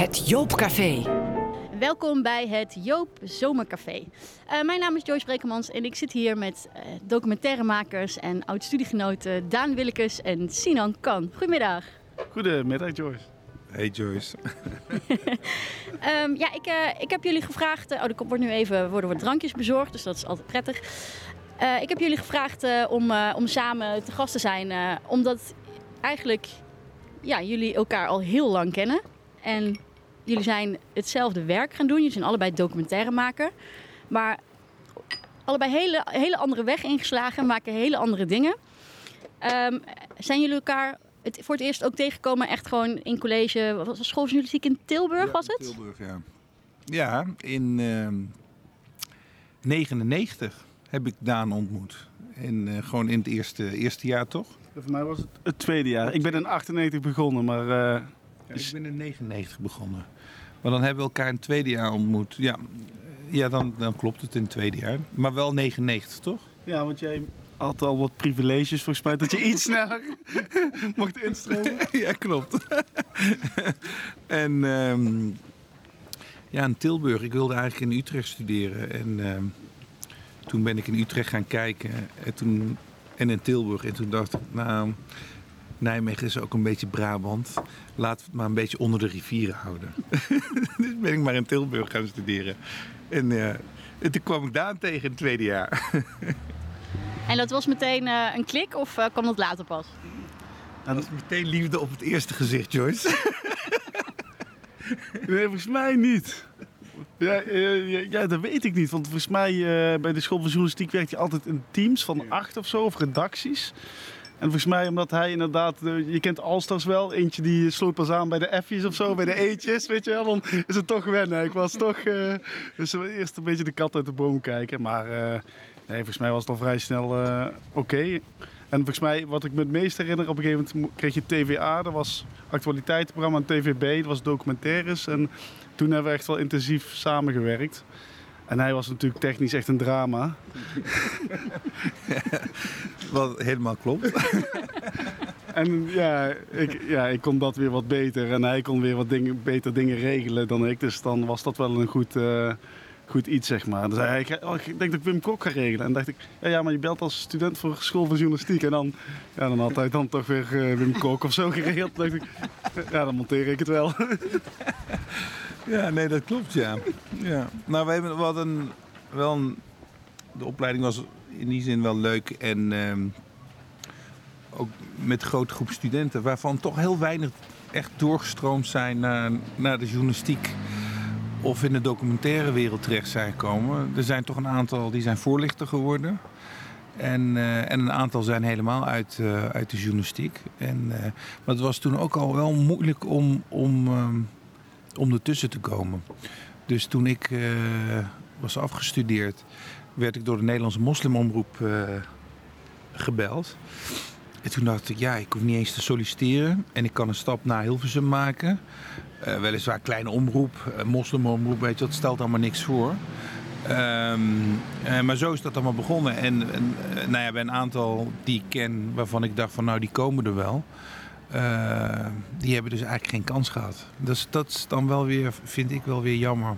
Het Joopcafé. Welkom bij het Joop Zomercafé. Uh, mijn naam is Joyce Brekemans en ik zit hier met uh, documentairemakers en oud-studiegenoten Daan Willekes en Sinan Kan. Goedemiddag. Goedemiddag Joyce. Hey Joyce. um, ja, ik, uh, ik heb jullie gevraagd. oh, er wordt nu even worden wat drankjes bezorgd, dus dat is altijd prettig. ik heb jullie gevraagd om, om samen te gast te zijn, omdat eigenlijk ja, jullie elkaar al heel lang kennen. En jullie zijn hetzelfde werk gaan doen. Jullie zijn allebei documentairemaker. Maar allebei hele, hele andere weg ingeslagen, maken hele andere dingen. Um, zijn jullie elkaar het, voor het eerst ook tegengekomen, echt gewoon in college, wat was het, schooljournalistiek in Tilburg ja, was het? Tilburg, ja. Ja, in uh, 99 heb ik Daan ontmoet. En uh, gewoon in het eerste, eerste jaar toch? Voor mij was het het tweede jaar. Ik ben in 98 begonnen, maar... Uh, ja, ik ben in 99 begonnen. Maar dan hebben we elkaar in het tweede jaar ontmoet. Ja, ja dan, dan klopt het in het tweede jaar. Maar wel 99, toch? Ja, want jij had al wat privileges volgens mij dat je iets sneller mocht instromen. ja, klopt. en um, ja, in Tilburg. Ik wilde eigenlijk in Utrecht studeren. En um, toen ben ik in Utrecht gaan kijken. En, toen, en in Tilburg. En toen dacht ik, nou, Nijmegen is ook een beetje Brabant. Laten we het maar een beetje onder de rivieren houden. dus ben ik maar in Tilburg gaan studeren. En, uh, en toen kwam ik daar tegen in het tweede jaar. en dat was meteen uh, een klik of uh, kwam dat later pas? Nou, dat was meteen liefde op het eerste gezicht, Joyce. nee, volgens mij niet. Ja, ja, ja, dat weet ik niet. Want volgens mij uh, bij de school van journalistiek werkt je altijd in teams van acht of zo, of redacties. En volgens mij omdat hij inderdaad, je kent Alsters wel, eentje die sloot pas aan bij de F's of zo, bij de E'tjes, weet je wel. Dan is het toch wennen. Ik was toch, uh, dus eerst een beetje de kat uit de boom kijken. Maar uh, nee, volgens mij was het al vrij snel oké. En volgens mij, wat ik me het meest herinner, op een gegeven moment kreeg je TVA, dat was actualiteitenprogramma en TVB, dat was documentaires. En toen hebben we echt wel intensief samengewerkt. En hij was natuurlijk technisch echt een drama. Wat helemaal klopt. en ja ik, ja, ik kon dat weer wat beter. En hij kon weer wat dingen, beter dingen regelen dan ik. Dus dan was dat wel een goed, uh, goed iets, zeg maar. Dan zei hij, oh, ik denk dat ik Wim Kok ga regelen. En dacht ik, ja, ja, maar je belt als student voor school van journalistiek. En dan, ja, dan had hij dan toch weer uh, Wim Kok of zo geregeld. Dan dacht ik, ja, dan monteer ik het wel. Ja, nee, dat klopt, ja. ja. Nou, we hebben wat een, wel een, de opleiding was in die zin wel leuk en uh, ook met grote groep studenten, waarvan toch heel weinig echt doorgestroomd zijn naar, naar de journalistiek of in de documentaire wereld terecht zijn gekomen. Er zijn toch een aantal die zijn voorlichter geworden. En, uh, en een aantal zijn helemaal uit, uh, uit de journalistiek. En, uh, maar het was toen ook al wel moeilijk om, om om ertussen te komen. Dus toen ik uh, was afgestudeerd, werd ik door de Nederlandse moslimomroep uh, gebeld. En toen dacht ik, ja, ik hoef niet eens te solliciteren. En ik kan een stap naar Hilversum maken. Uh, weliswaar kleine omroep, moslimomroep, weet je, dat stelt allemaal niks voor. Um, maar zo is dat allemaal begonnen. En, en nou ja, bij een aantal die ik ken, waarvan ik dacht van nou, die komen er wel. Uh, die hebben dus eigenlijk geen kans gehad. Dus dat is dan wel weer, vind ik wel weer jammer.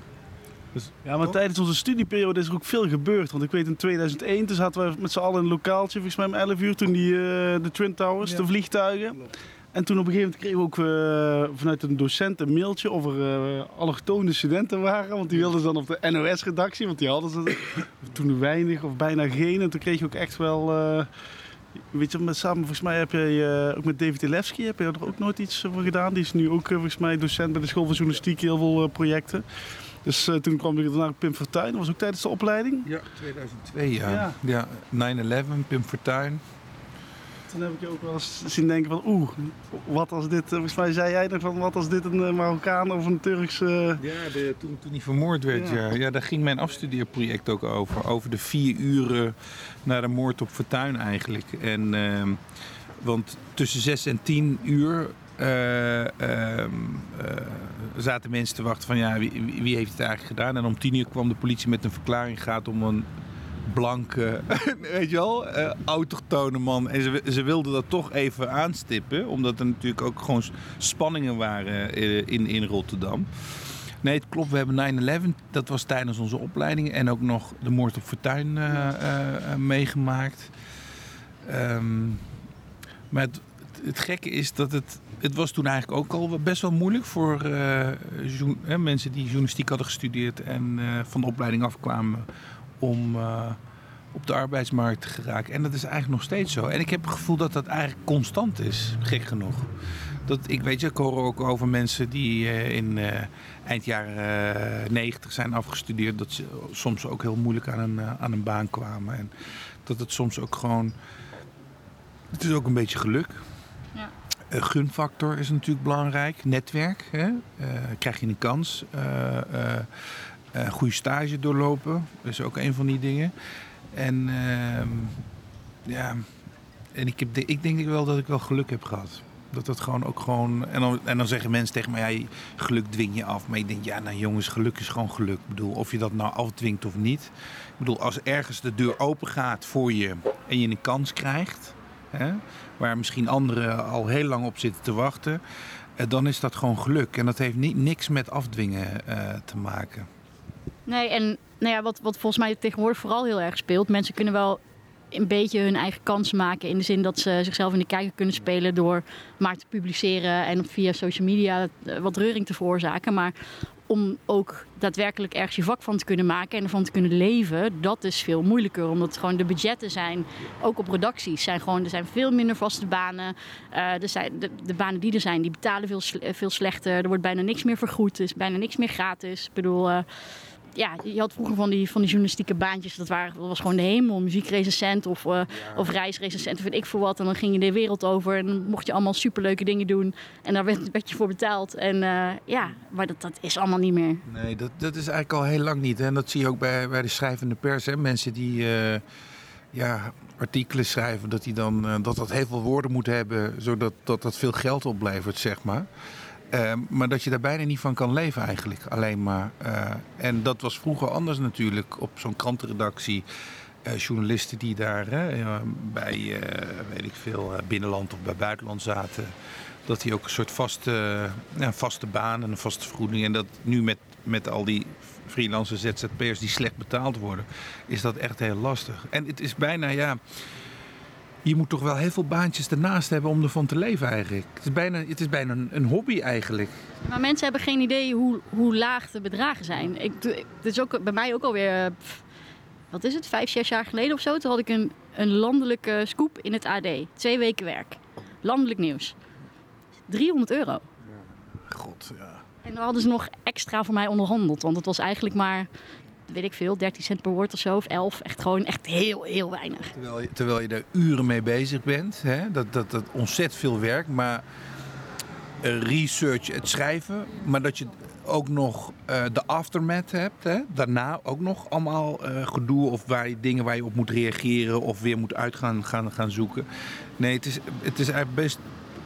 Dus, ja, maar toch? tijdens onze studieperiode is er ook veel gebeurd. Want ik weet in 2001, toen zaten we met z'n allen in een lokaaltje, volgens mij om 11 uur, toen die, uh, de Twin Towers, ja. de vliegtuigen. En toen op een gegeven moment kregen we ook uh, vanuit een docent een mailtje of er uh, allochtone studenten waren. Want die wilden ze dan op de NOS-redactie, want die hadden ze toen weinig of bijna geen. En toen kreeg je ook echt wel... Weet je, met, samen volgens mij heb je uh, ook met David Elefsky heb je er ook nooit iets voor gedaan. Die is nu ook uh, volgens mij docent bij de school van journalistiek, heel veel uh, projecten. Dus toen kwam ik naar Pim Fortuyn, dat was ook tijdens de opleiding. Ja, 2002 ja. Ja, ja 9-11, Pim Fortuyn toen heb ik je ook wel eens zien denken van oeh, wat als dit, volgens mij zei jij nog van wat als dit een Marokkaan of een Turkse... Ja, de, toen, toen hij vermoord werd, ja. ja. ja. daar ging mijn afstudeerproject ook over. Over de vier uren na de moord op Fortuyn eigenlijk. En, uh, want tussen zes en tien uur uh, uh, zaten mensen te wachten van ja, wie, wie, heeft het eigenlijk gedaan? En om tien uur kwam de politie met een verklaring gaat om een blanke, weet je wel, uh, autochtone man. En ze, ze wilden dat toch even aanstippen, omdat er natuurlijk ook gewoon spanningen waren in, in Rotterdam. Nee, het klopt. We hebben 9-11. Dat was tijdens onze opleiding. En ook nog de moord op Fortuin uh, meegemaakt. Um, maar het, het, gekke is dat het... Het was toen eigenlijk ook al best wel moeilijk voor uh, mensen die journalistiek hadden gestudeerd en van de opleiding afkwamen om op de arbeidsmarkt te geraken. En dat is eigenlijk nog steeds zo. En ik heb het gevoel dat dat eigenlijk constant is, gek genoeg. Dat, ik weet je, ik hoor ook over mensen die uh, in uh, eind jaren 90 zijn afgestudeerd. Dat ze soms ook heel moeilijk aan een, aan een baan kwamen. En dat het soms ook gewoon. Het is ook een beetje geluk. Ja. gunfactor is natuurlijk belangrijk. Netwerk. Hè? krijg je een kans. Goede stage doorlopen. Dat is ook een van die dingen. En ehm, ja, en ik, heb, ik denk wel dat ik wel geluk heb gehad. Dat dat gewoon ook gewoon. En dan, en dan zeggen mensen tegen mij: ja, geluk dwing je af. Maar ik denk, ja, nou jongens, geluk is gewoon geluk. Ik bedoel, of je dat nou afdwingt of niet. Ik bedoel, als ergens de deur open gaat voor je en je een kans krijgt, hè, waar misschien anderen al heel lang op zitten te wachten, eh, dan is dat gewoon geluk. En dat heeft niet, niks met afdwingen uh, te maken. Nee, en nou ja, wat, wat volgens mij tegenwoordig vooral heel erg speelt. Mensen kunnen wel een beetje hun eigen kans maken. In de zin dat ze zichzelf in de kijker kunnen spelen door maar te publiceren en via social media eh, wat reuring te veroorzaken. Maar om ook daadwerkelijk ergens je vak van te kunnen maken en ervan te kunnen leven, dat is veel moeilijker. Omdat gewoon de budgetten zijn, ook op redacties, zijn gewoon, er zijn veel minder vaste banen. Uh, er zijn, de, banen die er zijn, die betalen veel, veel slechter. Er wordt bijna niks meer vergoed, er is bijna niks meer gratis. Ik bedoel... Uh, ja, je had vroeger van die, van die journalistieke baantjes. Dat, waren, dat was gewoon de hemel. Muziekrecensent of, uh, of reisrecensent of weet ik veel wat. En dan ging je de wereld over en dan mocht je allemaal superleuke dingen doen. En daar werd, werd je voor betaald. En uh, ja, maar dat, dat is allemaal niet meer. Nee, dat, dat is eigenlijk al heel lang niet. En dat zie je ook bij, bij de schrijvende pers. Hè. Mensen die uh, ja, artikelen schrijven, dat, die dan, dat dat heel veel woorden moet hebben. Zodat dat, dat veel geld oplevert, zeg maar. Ehm, maar dat je daar bijna niet van kan leven eigenlijk. Alleen maar. Uh, en dat was vroeger anders natuurlijk. Op zo'n krantenredactie. Uh, journalisten die daar bij, uh, weet ik veel, binnenland of bij buitenland zaten. Dat die ook een soort vaste, vaste baan en een vaste vergoeding. En dat nu met, met al die freelance ZZP'ers die slecht betaald worden, is dat echt heel lastig. En het is bijna, ja je moet toch wel heel veel baantjes ernaast hebben om ervan te leven eigenlijk. Het is bijna, het is bijna een, een hobby eigenlijk. Maar mensen hebben geen idee hoe, hoe laag de bedragen zijn. Ik, het is ook bij mij ook alweer, wat is het, vijf, zes jaar geleden of zo. Toen had ik een, een landelijke scoop in het AD. Twee weken werk. Landelijk nieuws. 300 euro. God, ja. En dan hadden ze nog extra voor mij onderhandeld. Want het was eigenlijk maar weet ik veel, 13 cent per woord of zo, of 11. Echt gewoon echt heel, heel weinig. Terwijl je, terwijl je er uren mee bezig bent. Hè? Dat, dat, dat ontzettend veel werk, maar research, het schrijven, maar dat je ook nog uh, de aftermath hebt. Hè? Daarna ook nog allemaal uh, gedoe of waar je, dingen waar je op moet reageren of weer moet uitgaan gaan, gaan zoeken. Nee, het is, het is eigenlijk best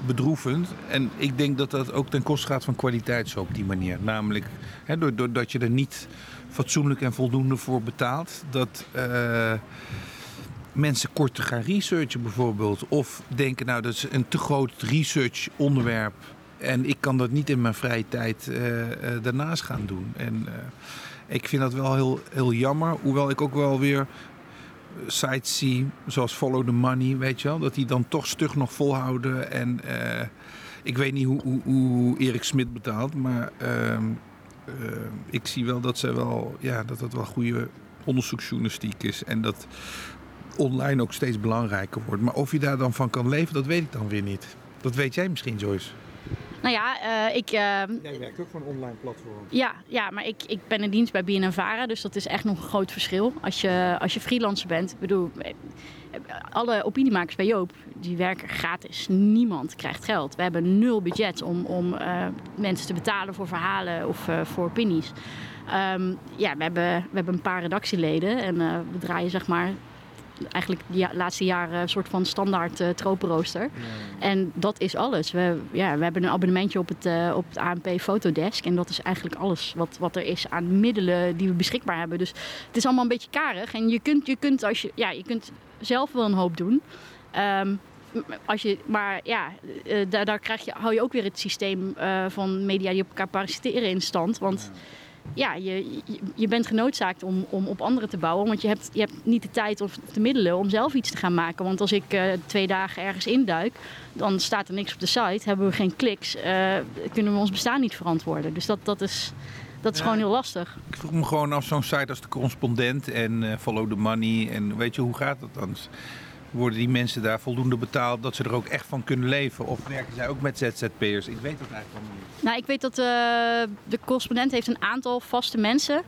bedroevend. En ik denk dat dat ook ten koste gaat van kwaliteit zo op die manier. Namelijk hè, doordat je er niet fatsoenlijk en voldoende voor betaald. Dat uh, mensen korter gaan researchen bijvoorbeeld. Of denken, nou dat is een te groot research onderwerp. En ik kan dat niet in mijn vrije tijd uh, uh, daarnaast gaan doen. En ik vind dat wel heel, heel jammer. Hoewel ik ook wel weer sites zie, zoals Follow the Money, weet je wel. Dat die dan toch stug nog volhouden. En ik weet niet hoe, hoe, hoe Erik Smit betaalt, maar ehm, ik zie wel dat, ze wel, ja, dat dat wel goede onderzoeksjournalistiek is. En dat online ook steeds belangrijker wordt. Maar of je daar dan van kan leven, dat weet ik dan weer niet. Dat weet jij misschien, Joyce. Nou ja, uh, ik... Uh, Jij werkt ook voor een online platform. Ja, ja maar ik, ik ben in dienst bij BNNVARA, dus dat is echt nog een groot verschil. Als je, als je freelancer bent, ik bedoel, alle opiniemakers bij Joop, die werken gratis. Niemand krijgt geld. We hebben nul budget om, om uh, mensen te betalen voor verhalen of voor opinies. Um, ja, we hebben, we hebben een paar redactieleden en we draaien zeg maar eigenlijk de laatste jaren een soort van standaard uh, tropenrooster. En dat is alles. We, ja, we hebben een abonnementje op het, uh, op het ANP Fotodesk. En dat is eigenlijk alles wat, wat er is aan middelen die we beschikbaar hebben. Dus het is allemaal een beetje karig. En je kunt, je kunt, als je, ja, je kunt zelf wel een hoop doen. Um, als je, maar ja, uh, daar, daar, krijg je, hou je ook weer het systeem uh, van media die op elkaar parasiteren in stand. Want ja, je, je, bent genoodzaakt om, om op anderen te bouwen. Want je hebt, je hebt niet de tijd of de middelen om zelf iets te gaan maken. Want als ik uh, twee dagen ergens induik, dan staat er niks op de site. Hebben we geen kliks, kunnen we ons bestaan niet verantwoorden. Dus dat, dat is... Dat is ja, gewoon heel lastig. Ik vroeg me gewoon af zo'n site als de correspondent en Follow the Money. En weet je, hoe gaat dat dan? Worden die mensen daar voldoende betaald dat ze er ook echt van kunnen leven? Of werken zij ook met ZZP'ers? Ik weet dat eigenlijk van niet. Nou, ik weet dat uh, de correspondent heeft een aantal vaste mensen.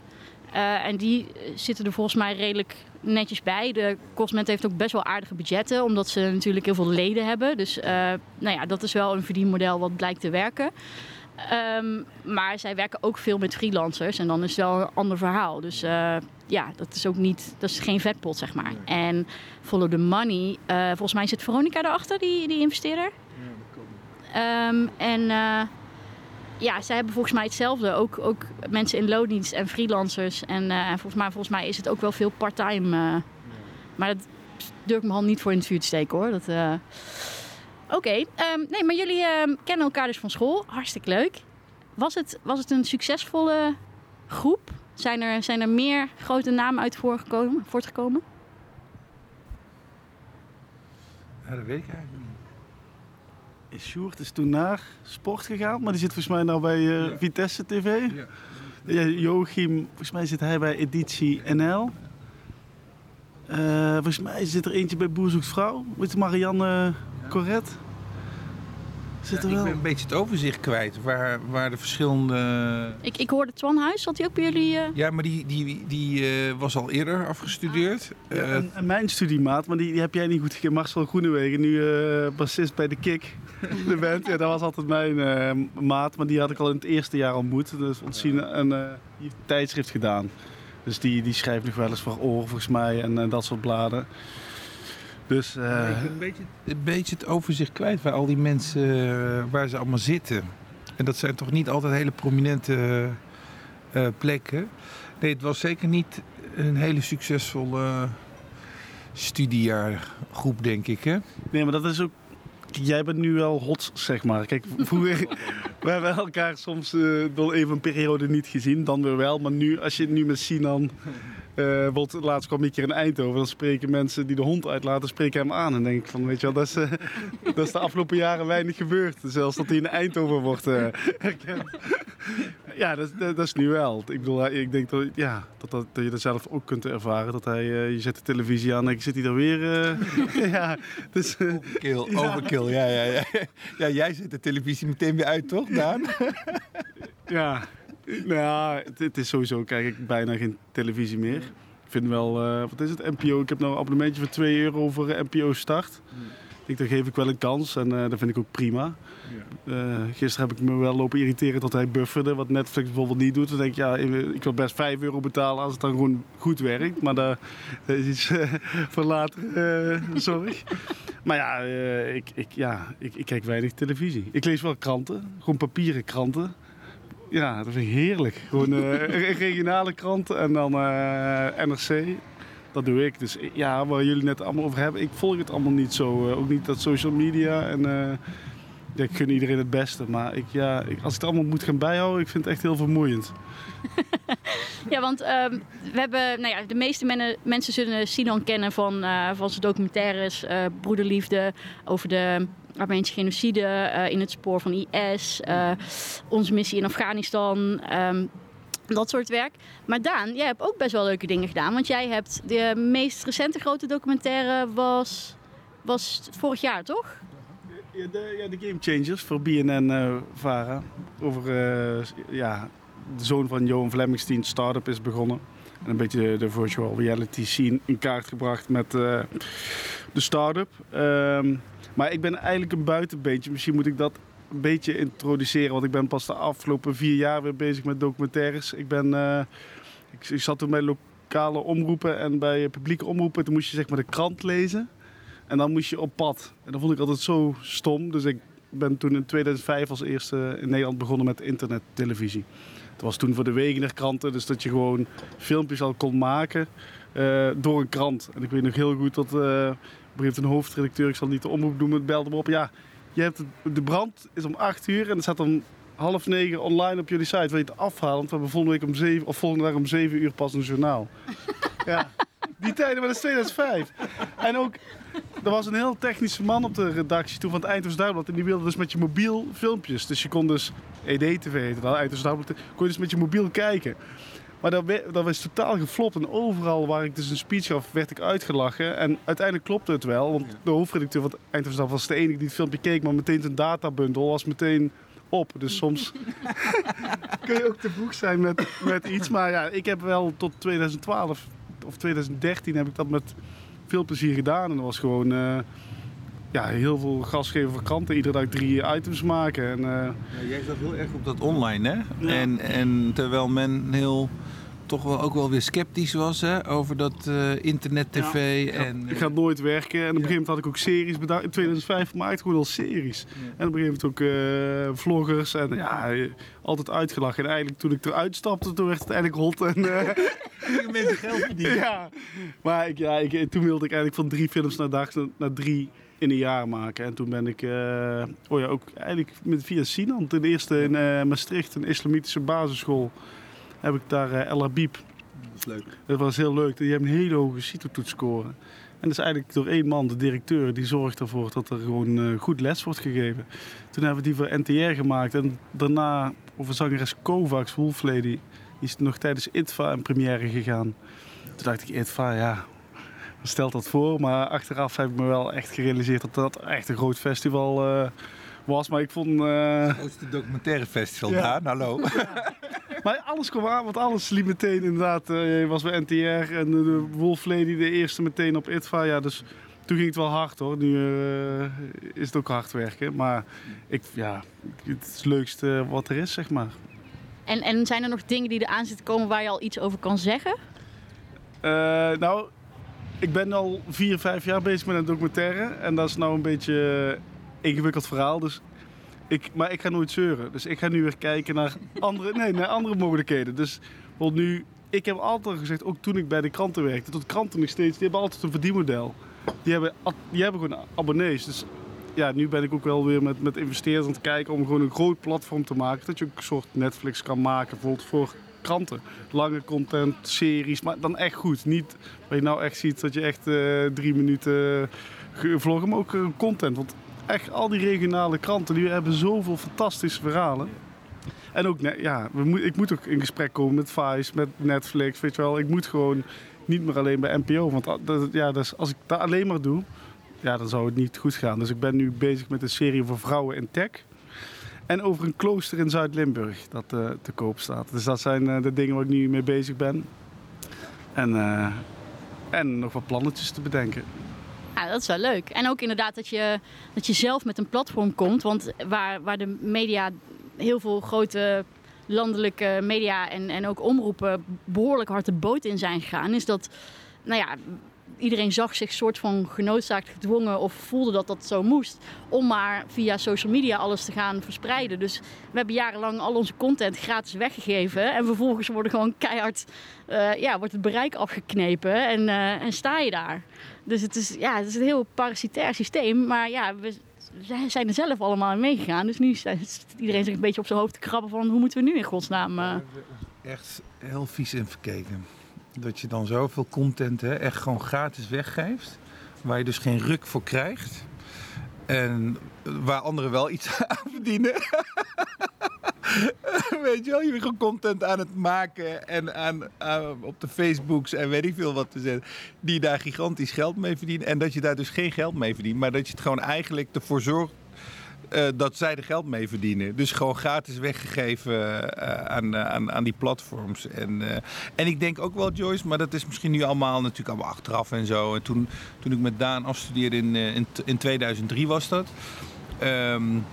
Uh, en die zitten er volgens mij redelijk netjes bij. De correspondent heeft ook best wel aardige budgetten, omdat ze natuurlijk heel veel leden hebben. Dus nou ja, dat is wel een verdienmodel wat blijkt te werken. Um, maar zij werken ook veel met freelancers en dan is het wel een ander verhaal. Dus ja, dat is ook niet, dat is geen vetpot, zeg maar. En follow the money, uh, volgens mij zit Veronica erachter, die, die investeerder. Ja, um, en uh, ja, zij hebben volgens mij hetzelfde. Ook, ook mensen in loondienst en freelancers. En volgens, mij, volgens mij is het ook wel veel part-time. Ja. Maar dat durf ik mijn hand niet voor in het vuur te steken hoor. Dat, Oké, okay, um, nee, maar jullie um, kennen elkaar dus van school. Hartstikke leuk. Was het, was het een succesvolle groep? Zijn er, zijn er meer grote namen uit voortgekomen? Ja, dat weet ik eigenlijk niet. Sjoerd is toen naar sport gegaan, maar die zit volgens mij nou bij uh, ja. Vitesse TV. Ja. ja. Joachim, volgens mij zit hij bij Editie NL. Uh, volgens mij zit er eentje bij Boer Zoekt Vrouw. Met Marianne Correct? Zit er wel? Ik ben een beetje het overzicht kwijt waar, waar de verschillende... Ik, ik hoorde Twan Huis, zat hij ook bij jullie? Uh... Ja, maar die, die, die uh, was al eerder afgestudeerd. Ja, uh, en, en, mijn studiemaat, maar die, die heb jij niet goed gekend. Marcel Groenewegen, nu bassist bij de Kik. de band, ja, dat was altijd mijn maat. Maar die had ik al in het eerste jaar ontmoet. Dus ontzien en die heeft tijdschrift gedaan. Dus die, die schrijft nog wel eens voor oor volgens mij en dat soort bladen. Dus, uh... Ik ben een beetje, een beetje het overzicht kwijt waar al die mensen, uh, waar ze allemaal zitten. En dat zijn toch niet altijd hele prominente uh, plekken. Nee, het was zeker niet een hele succesvolle studiejaargroep, denk ik. Hè? Nee, maar dat is ook jij bent nu wel hot, zeg maar. Kijk, vroeger, we hebben elkaar soms uh, wel even een periode niet gezien, dan weer wel. Maar nu, als je het nu met Sinan uh, laatst kwam ik hier in Eindhoven. Dan spreken mensen die de hond uitlaten, spreken hem aan. En denk ik van, weet je wel, dat is, uh, dat is de afgelopen jaren weinig gebeurd. Zelfs dat hij in Eindhoven wordt uh, herkend. ja, dat, dat, dat, is nu wel. Ik bedoel, ik denk dat, ja, dat, dat, dat je dat zelf ook kunt ervaren. Dat hij, je zet de televisie aan en ik zit hij er weer. ja, dus, overkill, overkill, ja, ja, ja. Ja, jij zet de televisie meteen weer uit, toch, Daan? ja, nou, het, het, is sowieso, kijk ik bijna geen televisie meer. Ik vind wel, uh, wat is het, NPO? Ik heb nou een abonnementje voor 2 euro voor NPO Start. Ik denk, daar geef ik wel een kans en uh, dat vind ik ook prima. Ja. Gisteren heb ik me wel lopen irriteren dat hij bufferde, wat Netflix bijvoorbeeld niet doet. Dan denk ik, ja, ik wil best 5 euro betalen als het dan gewoon goed werkt. Maar dat, dat is iets voor later, sorry. maar ja, ik, ik, ja ik, ik kijk weinig televisie. Ik lees wel kranten, gewoon papieren kranten. Ja, dat vind ik heerlijk. Gewoon uh, regionale kranten en dan eh, NRC. Dat doe ik. Dus ja, waar jullie net allemaal over hebben. Ik volg het allemaal niet zo. Ook niet dat social media. En ja, ik gun iedereen het beste. Maar ik, ja, ik, als ik het allemaal moet gaan bijhouden, ik vind het echt heel vermoeiend. ja, want uh, we hebben, nou ja, de meeste men mensen zullen Sinan kennen van, uh, van zijn documentaires, uh, Broederliefde, over de Armeense genocide, uh, in het spoor van IS, onze missie in Afghanistan. Um, dat soort werk. Maar Daan, jij hebt ook best wel leuke dingen gedaan. Want jij hebt de meest recente grote documentaire was, was vorig jaar, toch? Ja, de, ja, de Game Changers voor BNN-Vara. over ja, de zoon van Johan Flemmingstein start-up is begonnen. En een beetje de virtual reality scene in kaart gebracht met uh, de start-up. Um, maar ik ben eigenlijk een buitenbeentje. Misschien moet ik dat een beetje introduceren. Want ik ben pas de afgelopen vier jaar weer bezig met documentaires. Ik, ben, uh, ik, ik, zat toen bij lokale omroepen en bij publieke omroepen. Toen moest je zeg maar de krant lezen. En dan moest je op pad. En dat vond ik altijd zo stom. Dus ik ben toen in 2005 als eerste in Nederland begonnen met internettelevisie. Het was toen voor de Wegener kranten, dus dat je gewoon filmpjes al kon maken uh, door een krant. En ik weet nog heel goed dat uh, op een hoofdredacteur, ik zal niet de omroep noemen, belde me op. Ja, je hebt de brand is om 8 uur en het staat om half negen online op jullie site. Wil je het afhalen? Want we hebben volgende week om 7, of volgende dag om 7 uur pas een journaal. ja, die tijden, maar dat is 2005. En ook, er was een heel technische man op de redactie toen van het Eindhoven. En die wilde dus met je mobiel filmpjes. Dus je kon dus, ED-TV heette dat, Eindhoven kon je dus met je mobiel kijken. Maar dat, dat was totaal geflopt. En overal waar ik dus een speech gaf, werd ik uitgelachen. En uiteindelijk klopte het wel. Want de hoofdredacteur van het Eindhoven was de enige die het filmpje keek. Maar meteen zijn databundel was meteen op. Dus soms kun je ook te vroeg zijn met, met iets. Maar ja, ik heb wel tot 2012 of 2013 heb ik dat met veel plezier gedaan. En dat was gewoon uh, ja, heel veel gas geven voor kranten. Iedere dag drie items maken. En, ja, jij zat heel erg op dat online, hè? En, en terwijl men heel toch wel ook wel weer sceptisch was hè, over dat uh, internet-tv. Ja, en, uh, gaat nooit werken. En op een gegeven moment had ik ook series bedacht. In 2005 maakte gewoon al series. En op een gegeven moment ook uh, vloggers. En ja, altijd uitgelachen. En eigenlijk toen ik eruit stapte, toen werd het eigenlijk hot. En, mensen geld verdienen. Ja, maar ik, ja, ik, toen wilde ik eigenlijk van drie films naar dag naar drie in een jaar maken. En toen ben ik, oh ja, ook eigenlijk met, via Sinan, ten eerste in Maastricht, een islamitische basisschool heb ik daar uh, El Habib. Dat is leuk. Dat was heel leuk. Die hebben een hele hoge CITO-toetsscore. En dat is eigenlijk door één man, de directeur, die zorgt ervoor dat er gewoon uh, goed les wordt gegeven. Toen hebben we die voor NTR gemaakt. En daarna over zangeres Kovacs, Wolflady, die is nog tijdens ITVA in première gegaan. Toen dacht ik, ITVA, ja, stelt dat voor. Maar achteraf heb ik me wel echt gerealiseerd dat dat echt een groot festival uh, was. Maar ik vond... Uh... Het grootste documentaire festival ja. daar, hallo. Ja. Maar alles kwam aan, want alles liep meteen inderdaad. Uh, je was bij NTR en de Wolf Lady de eerste meteen op ITVA. Ja, dus toen ging het wel hard hoor. Nu uh, is het ook hard werken. Maar ik, ja, het is het leukste wat er is, zeg maar. En, en zijn er nog dingen die eraan zitten komen waar je al iets over kan zeggen? Uh, nou, ik ben al vier, vijf jaar bezig met een documentaire. En dat is nou een beetje ingewikkeld verhaal. Dus ik, maar ik ga nooit zeuren. Dus ik ga nu weer kijken naar andere, nee, naar andere mogelijkheden. Dus nu, ik heb altijd gezegd, ook toen ik bij de kranten werkte, tot kranten nog steeds, die hebben altijd een verdienmodel. Die hebben, die hebben gewoon abonnees. Dus ja, nu ben ik ook wel weer met, met investeerders aan het kijken om gewoon een groot platform te maken. Dat je ook een soort Netflix kan maken, bijvoorbeeld voor kranten. Lange content, series, maar dan echt goed. Niet waar je nou echt ziet dat je echt uh, drie minuten vloggen, maar ook uh, content. Want echt al die regionale kranten, die hebben zoveel fantastische verhalen. En ook, ja, we moet, ik moet ook in gesprek komen met Vice, met Netflix, weet je wel. Ik moet gewoon niet meer alleen bij NPO. Want dat, ja, als ik dat alleen maar doe, ja, dan zou het niet goed gaan. Dus ik ben nu bezig met een serie voor vrouwen in tech. En over een klooster in Zuid-Limburg dat uh, te koop staat. Dus dat zijn uh, de dingen waar ik nu mee bezig ben. En, uh, en nog wat plannetjes te bedenken. Ja, dat is wel leuk. En ook inderdaad dat je, dat je zelf met een platform komt. Want waar, waar de media heel veel grote landelijke media en, en ook omroepen behoorlijk hard de boot in zijn gegaan, is dat, nou ja, iedereen zag zich soort van genoodzaakt gedwongen of voelde dat dat zo moest. Om maar via social media alles te gaan verspreiden. Dus we hebben jarenlang al onze content gratis weggegeven. En vervolgens worden gewoon keihard, uh, ja, wordt het bereik afgeknepen en, uh, en sta je daar. Dus het is, ja, het is een heel parasitair systeem. Maar ja, we zijn er zelf allemaal in meegegaan. Dus nu zit iedereen zich een beetje op zijn hoofd te krabben van hoe moeten we nu in godsnaam... Uh... Echt heel vies in verkeken. Dat je dan zoveel content hè, echt gewoon gratis weggeeft. Waar je dus geen ruk voor krijgt. En waar anderen wel iets aan verdienen. weet je wel, je bent gewoon content aan het maken en aan, op de Facebooks en weet ik veel wat te zetten. Die daar gigantisch geld mee verdienen. En dat je daar dus geen geld mee verdient, maar dat je het gewoon eigenlijk ervoor zorgt uh, dat zij er geld mee verdienen. Dus gewoon gratis weggegeven uh, aan, aan, aan die platforms. En, en ik denk ook wel, Joyce, maar dat is misschien nu allemaal natuurlijk allemaal achteraf en zo. En toen, toen ik met Daan afstudeerde in, in, in 2003 was dat. Um,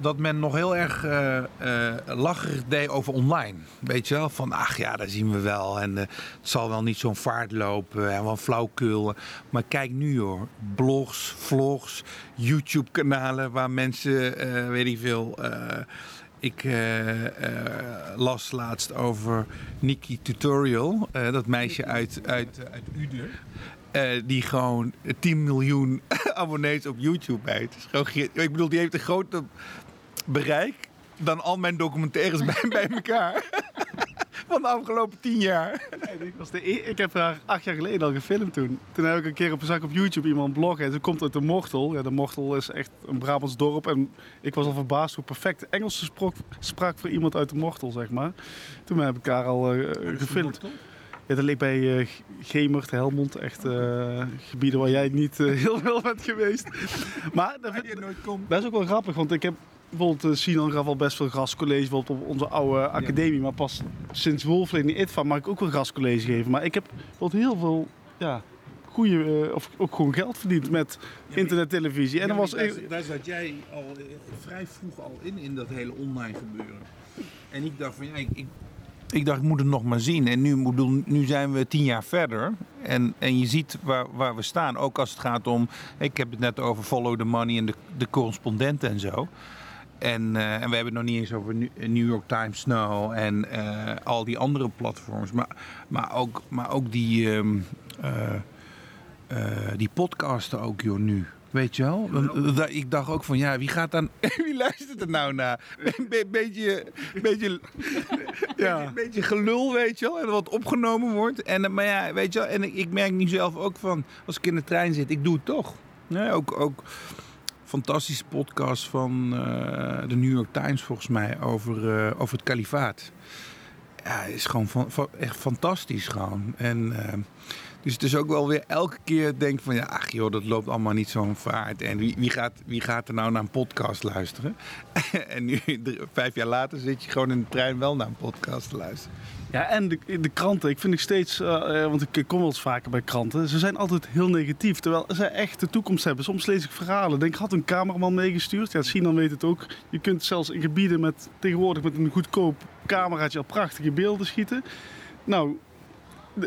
dat men nog heel erg eh, lacherig deed over online. Weet je wel? Van ach ja, daar zien we wel. En eh, het zal wel niet zo'n vaart lopen en wel flauwkul. Maar kijk nu hoor. Blogs, vlogs, YouTube-kanalen waar mensen, weet ik veel. ik las laatst over Nikki Tutorial, dat meisje uit, uit, uit Uden. Eh, die gewoon 10 miljoen abonnees op YouTube heeft. is gewoon ge- ik bedoel, die heeft een groter bereik dan al mijn documentaires bij, bij elkaar. Van de afgelopen 10 jaar. Ik, was de e- ik heb haar acht jaar geleden al gefilmd toen. Toen heb ik een keer op een zak op YouTube iemand bloggen. En ze komt uit de Mortel. Ja, de Mortel is echt een Brabants dorp. En ik was al verbaasd hoe perfect Engels sprak, sprak voor iemand uit de Mortel, zeg maar. Toen heb ik haar al eh, gefilmd. Ja, dat leek bij eh, Gemert, Helmond. Echt eh, gebieden waar jij niet eh, heel veel bent geweest. Maar dat, vind- je nooit komt. dat is ook wel grappig, want ik heb bijvoorbeeld uh, Sinan gaf al best veel gastcollege bijvoorbeeld op onze oude academie. Maar pas sinds Wolfling in ITVA mag ik ook wel gastcollege geven. Maar ik heb bijvoorbeeld heel veel ja, goede, of ook gewoon geld verdiend met internettelevisie. En dat was daar, zat jij al vrij vroeg al in, in dat hele online gebeuren. En ik dacht van ja, ik, ik, ik dacht ik moet het nog maar zien. En nu, nu zijn we tien jaar verder. En, en je ziet waar, waar we staan. Ook als het gaat om, ik heb het net over follow the money en de, de correspondenten en zo. En, eh, en we hebben het nog niet eens over New York Times Now en eh, al die andere platforms. Maar, maar, ook, maar ook die, ehm, eh, eh, die podcasten ook, joh, nu. Weet je wel? Eh, Ik dacht ook van, ja, wie gaat dan... Wie luistert er nou naar? Een be- beetje, beetje, Ja. beetje, beetje gelul, weet je wel? En wat opgenomen wordt. En, eh, maar ja, weet je wel? En ik, ik merk nu zelf ook van, als ik in de trein zit, ik doe het toch. Ook, ook fantastische podcast van eh, de New York Times volgens mij over, over het kalifaat. Ja, is gewoon van, van- echt fantastisch gewoon. En eh, dus het is ook wel weer elke keer denk van ja, ach joh, dat loopt allemaal niet zo'n vaart. En wie, wie, gaat, wie gaat er nou naar een podcast luisteren? en nu, vijf jaar later, zit je gewoon in de trein wel naar een podcast te luisteren. Ja, en de, de kranten. Ik vind ik steeds, eh, eh, want ik kom wel eens vaker bij kranten. Ze zijn altijd heel negatief, terwijl ze echt de toekomst hebben. Soms lees ik verhalen. Denk, had een cameraman meegestuurd? Ja, Sinan weet het ook. Je kunt zelfs in gebieden met tegenwoordig met een goedkoop cameraatje al prachtige beelden schieten. Nou,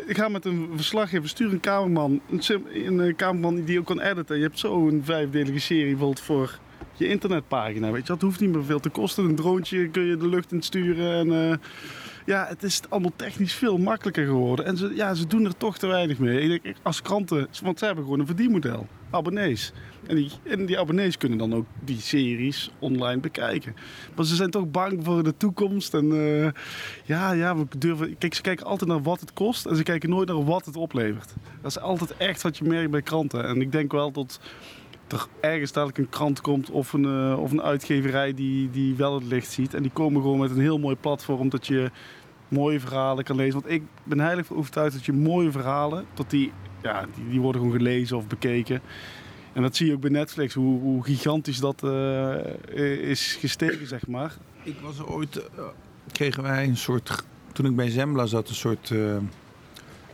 ik ga met een verslaggever, stuur een cameraman, een, een eh, cameraman die ook kan editen. Je hebt zo een vijfdelige serie bijvoorbeeld voor je internetpagina. Weet je, dat hoeft niet meer veel te kosten. Een droontje kun je de lucht in sturen en... eh, ja, het is allemaal technisch veel makkelijker geworden. En ze, ja, ze doen er toch te weinig mee. Ik als kranten, want ze hebben gewoon een verdienmodel. Abonnees. En die, die abonnees kunnen dan ook die series online bekijken. Maar ze zijn toch bang voor de toekomst. En eh, ja, ja, we durven. Kijk, ze kijken altijd naar wat het kost. En ze kijken nooit naar wat het oplevert. Dat is altijd echt wat je merkt bij kranten. En ik denk wel dat er ergens dadelijk een krant komt of een, eh, of een uitgeverij die, die wel het licht ziet. En die komen gewoon met een heel mooi platform dat je mooie verhalen kan lezen. Want ik ben heilig overtuigd dat je mooie verhalen, dat die, ja, die, die worden gewoon gelezen of bekeken. En dat zie je ook bij Netflix, hoe, hoe gigantisch dat eh, is gestegen, zeg maar. Ik was ooit, eh, kregen wij een soort, toen ik bij Zembla zat, een soort eh,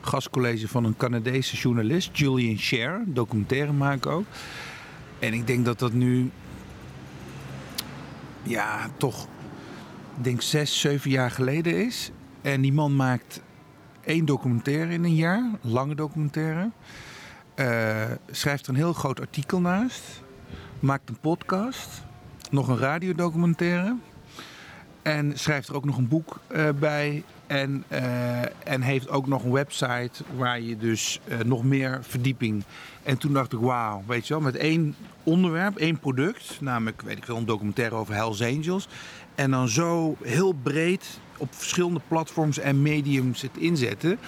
gastcollege van een Canadese journalist, Julian Scher, documentairemaker ook. En ik denk dat dat nu, ja, toch, ik denk zes, zeven jaar geleden is. En die man maakt één documentaire in een jaar, lange documentaire. Eh, schrijft er een heel groot artikel naast. Maakt een podcast. Nog een radiodocumentaire. En schrijft er ook nog een boek eh, bij. En, eh, en heeft ook nog een website waar je dus nog meer verdieping. En toen dacht ik, wauw, weet je wel, met één onderwerp, één product. Namelijk, weet ik wel, een documentaire over Hells Angels. En dan zo heel breed op verschillende platforms en mediums het inzetten.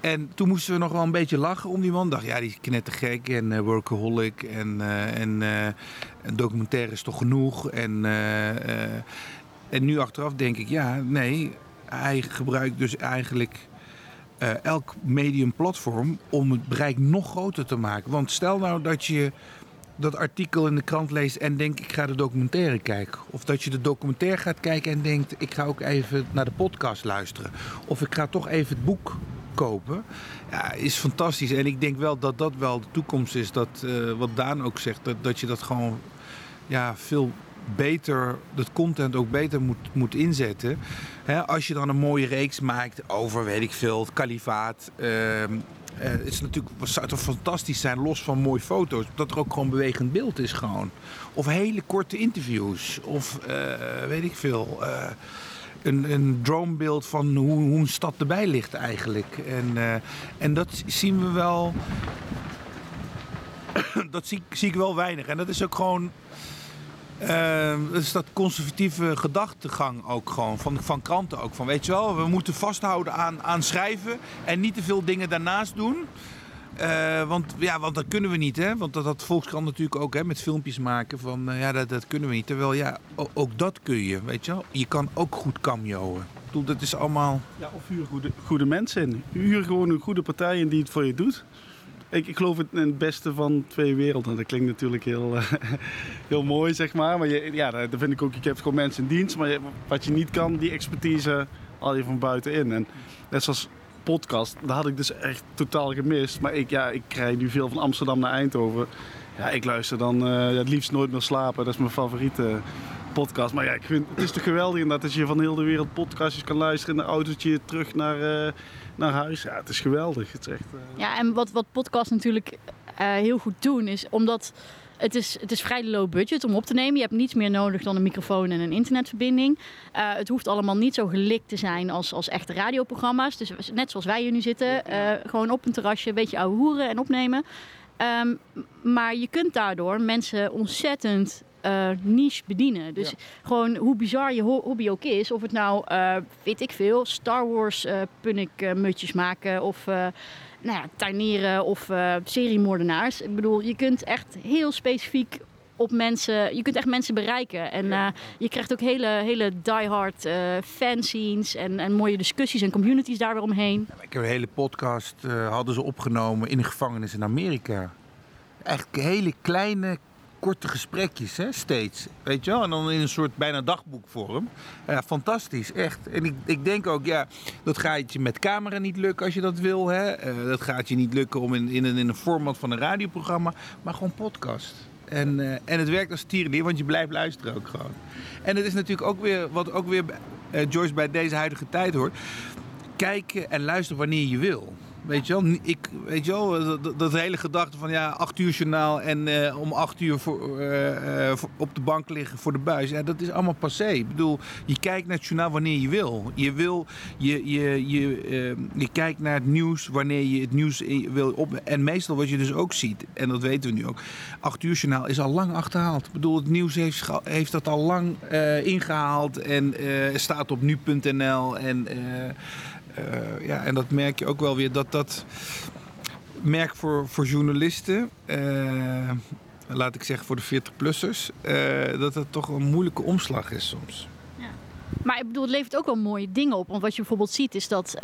En toen moesten we nog wel een beetje lachen om die man. Dacht, ja, die is knettergek en eh, workaholic. En, eh, en eh, een documentaire is toch genoeg. En, en nu achteraf denk ik, ja, nee. Hij gebruikt dus eigenlijk elk medium platform om het bereik nog groter te maken. Want stel nou dat je dat artikel in de krant leest en denkt ik ga de documentaire kijken. Of dat je de documentaire gaat kijken en denkt ik ga ook even naar de podcast luisteren. Of ik ga toch even het boek kopen. Ja, is fantastisch. En ik denk wel dat dat wel de toekomst is. Dat, eh, wat Daan ook zegt, dat, dat je dat gewoon ja, veel beter, dat content ook beter moet, moet inzetten. Als je dan een mooie reeks maakt over, weet ik veel, het kalifaat. ehm, eh, het is natuurlijk, zou toch fantastisch zijn, los van mooie foto's, dat er ook gewoon bewegend beeld is gewoon. Of hele korte interviews. Of eh, weet ik veel. Een, dronebeeld van hoe, hoe een stad erbij ligt eigenlijk. En, eh, en dat zien we wel. dat zie, ik- wel weinig. En dat is ook gewoon. eh, dat is dat conservatieve gedachtegang ook gewoon. Van, van kranten ook. Van weet je wel, we moeten vasthouden aan, aan schrijven. En niet te veel dingen daarnaast doen. Eh, want, ja, want dat kunnen we niet, hè? Want dat had Volkskrant natuurlijk ook, hè? Met filmpjes maken van, eh, ja, dat, dat kunnen we niet. Terwijl, ja, ook dat kun je, weet je wel. Je kan ook goed cameoen. Dat is allemaal... Ja, of huur goede, goede mensen in. Huur gewoon een goede partij in die het voor je doet. Ik, ik geloof het in het beste van twee werelden. Dat klinkt natuurlijk heel, eh, heel mooi, zeg maar. Maar je, ja, dat vind ik ook. Je hebt gewoon mensen in dienst. Maar wat je niet kan, die expertise haal je van buitenin. En net zoals podcast, dat had ik dus echt totaal gemist. Maar ik, ja, ik krijg nu veel van Amsterdam naar Eindhoven. Ja, ik luister dan eh, het liefst nooit meer slapen. Dat is mijn favoriete podcast. Maar ja, ik vind, het is toch geweldig inderdaad dat je van heel de wereld podcastjes kan luisteren in een autootje terug naar, eh, naar huis. Ja, het is geweldig. Het eh, Ja, en wat, wat podcasts natuurlijk heel goed doen is omdat het is, het is vrij low budget om op te nemen. Je hebt niets meer nodig dan een microfoon en een internetverbinding. Eh, het hoeft allemaal niet zo gelikt te zijn als, als echte radioprogramma's. Dus net zoals wij hier nu zitten, eh, gewoon op een terrasje een beetje ouwe hoeren en opnemen. Ehm, maar je kunt daardoor mensen ontzettend eh, niche bedienen. Dus Ja. gewoon hoe bizar je ho- hobby ook is. Of het nou, weet ik veel, Star Wars punnik mutjes maken of nou ja, tuinieren of eh seriemoordenaars. Ik bedoel, je kunt echt heel specifiek op mensen, je kunt echt mensen bereiken. En eh, je krijgt ook hele, hele diehard eh fanscenes en, en mooie discussies en communities daar weer omheen. Ik heb een hele podcast, hadden ze opgenomen in een gevangenis in Amerika. Echt hele kleine, korte gesprekjes, hè, steeds. Weet je wel? En dan in een soort bijna dagboekvorm. Ja, fantastisch, echt. En ik, ik denk ook, ja, dat gaat je met camera niet lukken als je dat wil. Hè? Eh, dat gaat je niet lukken om in, in, een, in een format van een radioprogramma, maar gewoon podcast. En, eh, en het werkt als tierenlier, want je blijft luisteren ook gewoon. En het is natuurlijk ook weer, wat ook weer eh, Joyce bij deze huidige tijd hoort kijken en luisteren wanneer je wil. Weet je wel, ik, weet je wel dat, dat- dat hele gedachte van ja, acht uur journaal en eh, om acht uur eh, eh, op de bank liggen voor de buis. Ja, dat is allemaal passé. Ik bedoel, je kijkt naar het journaal wanneer je wil. Je, wil, je, je, je, eh, je kijkt naar het nieuws wanneer je het nieuws wil op. En meestal wat je dus ook ziet, en dat weten we nu ook, acht uur journaal is al lang achterhaald. Ik bedoel, het nieuws heeft, heeft dat al lang eh, ingehaald en eh, staat op nu.nl en... eh, ja, en dat merk je ook wel weer dat dat merk voor, voor journalisten, eh, laat ik zeggen voor de 40-plussers, eh, dat het toch een moeilijke omslag is soms. Maar ik bedoel, het levert ook wel mooie dingen op. Want wat je bijvoorbeeld ziet is dat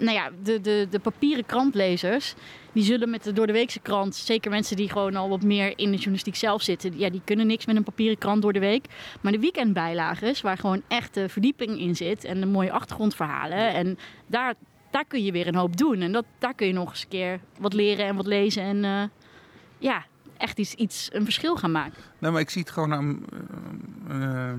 nou ja, de, de, de papieren krantlezers... die zullen met de door de weekse krant... zeker mensen die gewoon al wat meer in de journalistiek zelf zitten... ja, die kunnen niks met een papieren krant door de week. Maar de weekendbijlages, waar gewoon echte verdieping in zit... en de mooie achtergrondverhalen... en daar, daar kun je weer een hoop doen. En dat, daar kun je nog eens een keer wat leren en wat lezen... en eh, ja, echt iets, iets, een verschil gaan maken. Nou, maar ik zie het gewoon aan, eh,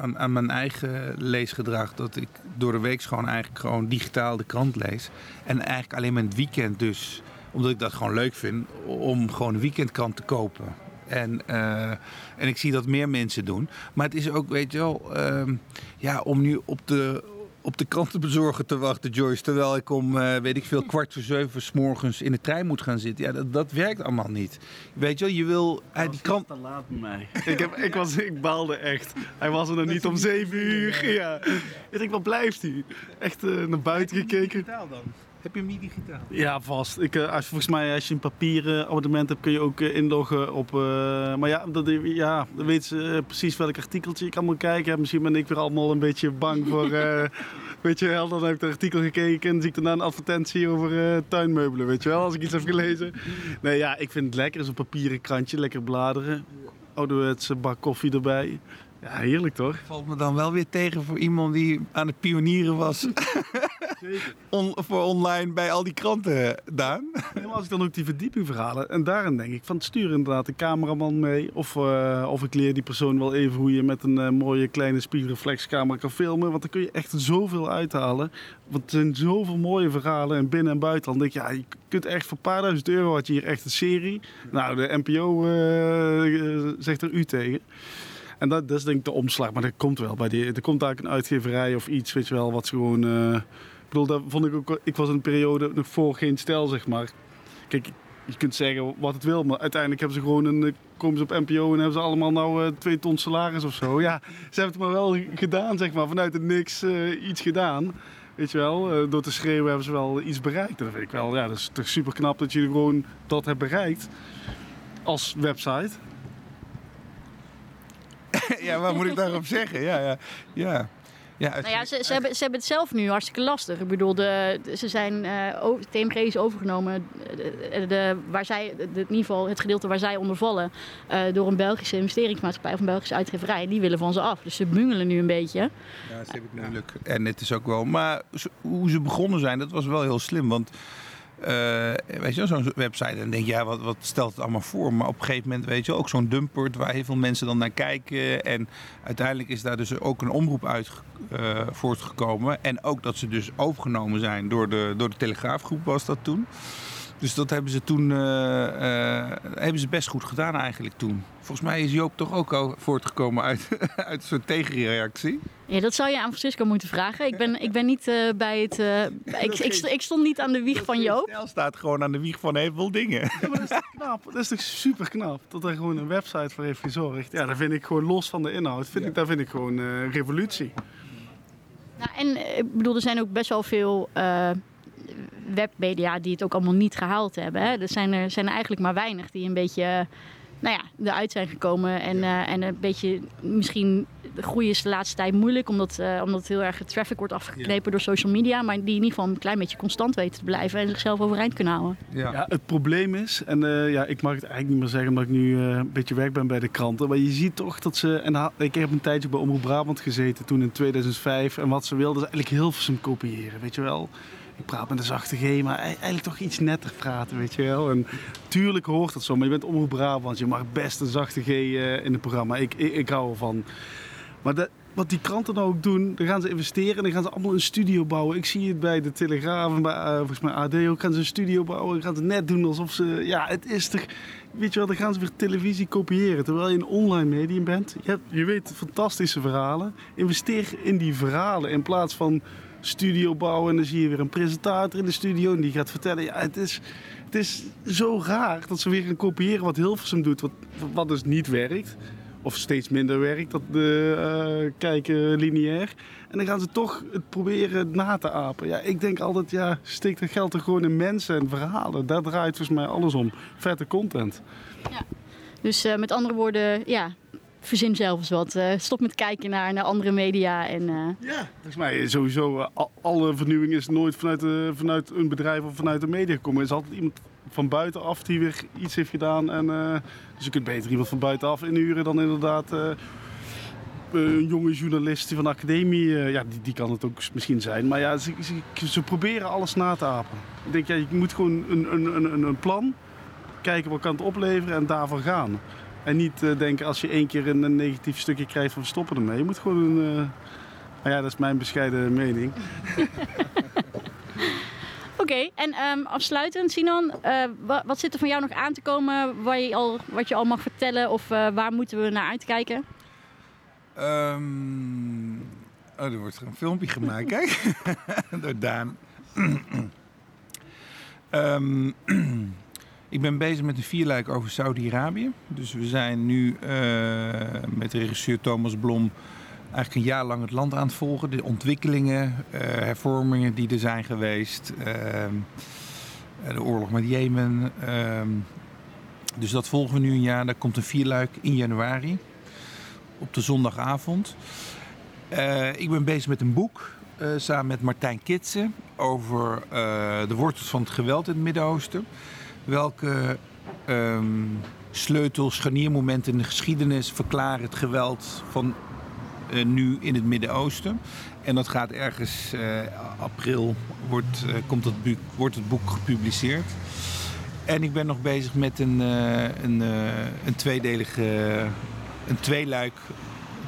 aan, mijn eigen leesgedrag. Dat ik door de week gewoon eigenlijk gewoon digitaal de krant lees. En eigenlijk alleen maar het weekend dus, omdat ik dat gewoon leuk vind, om gewoon een weekendkrant te kopen. En, eh, en ik zie dat meer mensen doen. Maar het is ook, weet je wel, ehm, ja, om nu op de, op de krantenbezorger te wachten, Joyce. Terwijl ik om, eh, weet ik veel, kwart voor zeven 's morgens in de trein moet gaan zitten. Ja, dat, dat werkt allemaal niet. Weet je wel, je wil eh, die krant... te laat bij mij. ik, heb, ik, was, ik baalde echt. Hij was er nog niet om 7 uur. Ja. Ik denk, wat blijft hij? Echt eh, naar buiten gekeken. Dan? Heb je niet digitaal? Ja, vast. Ik, eh, als, volgens mij als je een papieren abonnement hebt, kun je ook eh, inloggen op... eh, maar ja, dat, ja, dan weet ze precies welk artikeltje ik moet kijken. Misschien ben ik weer allemaal een beetje bang voor... weet je wel, dan heb ik een artikel gekeken en zie ik daarna een advertentie over tuinmeubelen, weet je wel, als ik iets heb gelezen. Nee, ja, ik vind het lekker. Zo'n papieren krantje, lekker bladeren. Ouderwetse bak koffie erbij. Ja, heerlijk toch? Valt me dan wel weer tegen voor iemand die aan het pionieren was. On, voor online bij al die kranten, Daan. Helemaal als ik dan ook die verdiepingverhalen. En daarin denk ik van stuur inderdaad de cameraman mee. Of, eh, of ik leer die persoon wel even hoe je met een eh, mooie kleine spiegelreflexcamera kan filmen. Want dan kun je echt zoveel uithalen. Want er zijn zoveel mooie verhalen in binnen- en buitenland. Dan denk je, ja, je kunt echt voor een paar duizend euro had je hier echt een serie. Nou, de NPO eh, zegt er u tegen. En dat, dat is denk ik de omslag. Maar dat komt wel bij die. Er komt eigenlijk een uitgeverij of iets, weet je wel, wat gewoon. eh, ik bedoel, dat vond ik ook. Ik was in een periode nog voor geen stijl, zeg maar. Kijk, je kunt zeggen wat het wil, maar uiteindelijk hebben ze gewoon een. eh, Komen ze op NPO en hebben ze allemaal nou eh, twee ton salaris of zo. Ja, ze hebben het maar wel gedaan, zeg maar. Vanuit het niks iets gedaan. Weet je wel, door te schreeuwen hebben ze wel iets bereikt. Dat vind ik wel, ja, dat is toch super knap dat je gewoon dat hebt bereikt. Als website. Ja, wat moet ik daarop zeggen? Ja, ja, ja. ja, Nou ja, ze, ze, hebben, ze hebben het zelf nu hartstikke lastig. Ik bedoel, de, ze zijn, eh, o- TMG is overgenomen, de, de- waar zij, de, in ieder geval het gedeelte waar zij onder vallen, eh, door een Belgische investeringsmaatschappij of een Belgische uitgeverij. Die willen van ze af. Dus ze bungelen nu een beetje. Ja, ze hebben het moeilijk. En het is ook wel. Maar hoe ze begonnen zijn, dat was wel heel slim. Want eh, weet je, zo'n website. En dan denk je, ja, wat, wat stelt het allemaal voor? Maar op een gegeven moment, weet je, ook zo'n dumpert waar heel veel mensen dan naar kijken. En uiteindelijk is daar dus ook een omroep uit eh, voortgekomen. En ook dat ze dus overgenomen zijn door de, door de Telegraafgroep, was dat toen. Dus dat hebben ze toen eh, eh, hebben ze best goed gedaan eigenlijk toen. Volgens mij is Joop toch ook al voortgekomen uit, uit een soort tegenreactie. Ja, dat zou je aan Francisco moeten vragen. Ik ben, ik ben niet eh, bij het. eh, ik, ik, ik stond niet aan de wieg van Joop. Stijl staat gewoon aan de wieg van heel veel dingen. Ja, maar dat is toch knap. Dat is toch super knap dat er gewoon een website voor heeft gezorgd. Ja, dat vind ik gewoon los van de inhoud. Vind ik, dat vind ik gewoon eh, revolutie. Nou, en ik bedoel, er zijn ook best wel veel eh, webmedia die het ook allemaal niet gehaald hebben. Hè. Er zijn er, zijn er eigenlijk maar weinig die een beetje nou ja, eruit zijn gekomen. En, eh, en een beetje, misschien, de groei is de laatste tijd moeilijk, omdat, eh, omdat heel erg het traffic wordt afgeknepen door social media. Maar die in ieder geval een klein beetje constant weten te blijven en zichzelf overeind kunnen houden. Ja. Ja, het probleem is, en eh, ja, ik mag het eigenlijk niet meer zeggen omdat ik nu eh, een beetje weg ben bij de kranten. Maar je ziet toch dat ze, en ik heb een tijdje bij Omroep Brabant gezeten toen in 2005. En wat ze wilden is eigenlijk Hilversum kopiëren, weet je wel. Ik praat met een zachte G, maar e- eigenlijk toch iets netter praten, weet je wel. En tuurlijk hoort dat zo, maar je bent Omroep Brabant. Je mag best een zachte G eh, in het programma. Ik, ik, ik hou ervan. Maar wat die kranten nou ook doen, dan gaan ze investeren en dan gaan ze allemaal een studio bouwen. Ik zie het bij de Telegraaf en bij eh, volgens mij AD ook. Gaan ze een studio bouwen en gaan ze net doen alsof ze... Ja, het is toch... Weet je wel, dan gaan ze weer televisie kopiëren. Terwijl je een online medium bent. Je, hebt, je weet fantastische verhalen. Investeer in die verhalen in plaats van studio bouwen. En dan zie je weer een presentator in de studio en die gaat vertellen. Ja, het is, het is zo raar dat ze weer gaan kopiëren wat Hilversum doet. Wat, wat dus niet werkt of steeds minder werkt, dat de eh, kijken lineair. En dan gaan ze toch het proberen na te apen. Ja, ik denk altijd, ja, steek dat geld er gewoon in mensen en verhalen. Daar draait volgens mij alles om. Vette content. Dus eh, met andere woorden, ja, verzin zelf eens wat. Eh, stop met kijken naar, naar andere media en... eh, Ja. Volgens mij sowieso, eh, al- alle vernieuwing is nooit vanuit, vanuit een bedrijf of vanuit de media gekomen. Er is altijd iemand van buitenaf die weer iets heeft gedaan. En, dus je kunt beter iemand van buitenaf inhuren dan inderdaad... een jonge journalist van de academie, ja, die, die kan het ook misschien zijn. Maar ja, ze, ze, ze proberen alles na te apen. Ik denk, ja, je moet gewoon een, een, een, een plan kijken wat kan het opleveren en daarvan gaan. En niet eh, denken als je één keer een, een negatief stukje krijgt van we stoppen ermee. Je moet gewoon een... eh, nou ja, dat is mijn bescheiden mening. Oké, en ehm, afsluitend, Sinan, eh, wa- wat zit er van jou nog aan te komen waar je al, wat je al mag vertellen of eh, waar moeten we naar uitkijken? Ehm, oh, er wordt er een filmpje gemaakt, kijk. Door Daan. Ehm, ik ben bezig met een vierluik over Saudi-Arabië. Dus we zijn nu eh, met regisseur Thomas Blom eigenlijk een jaar lang het land aan het volgen. De ontwikkelingen, eh, hervormingen die er zijn geweest. eh, de oorlog met Jemen. dus dat volgen we nu een jaar. Daar komt een vierluik in januari op de zondagavond. Ik ben bezig met een boek samen met Martijn Kitsen over de wortels van het geweld in het Midden-Oosten. Welke ehm, sleutels, scharniermomenten in de geschiedenis verklaren het geweld van eh, nu in het Midden-Oosten. En dat gaat ergens uh, april wordt, uh, komt het boek, wordt het boek gepubliceerd. En ik ben nog bezig met een, een, een tweedelige, een tweeluik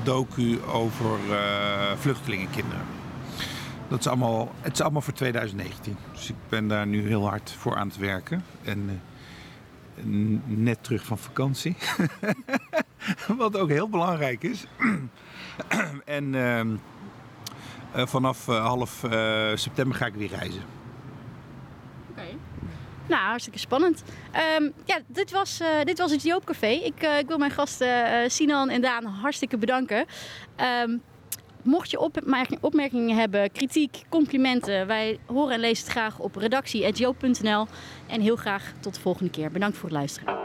docu over vluchtelingenkinderen. Dat is allemaal, het is allemaal voor 2019. Dus ik ben daar nu heel hard voor aan het werken. En net terug van vakantie. Wat ook heel belangrijk is. en uh, vanaf uh, half september ga ik weer reizen. Oké. Nou, hartstikke spannend. Um, ja, dit was, dit was het Joopcafé. Ik, ik wil mijn gasten Sinan en Daan hartstikke bedanken. Um, mocht je opmerkingen hebben, kritiek, complimenten, wij horen en lezen het graag op redactie.joop.nl. En heel graag tot de volgende keer. Bedankt voor het luisteren.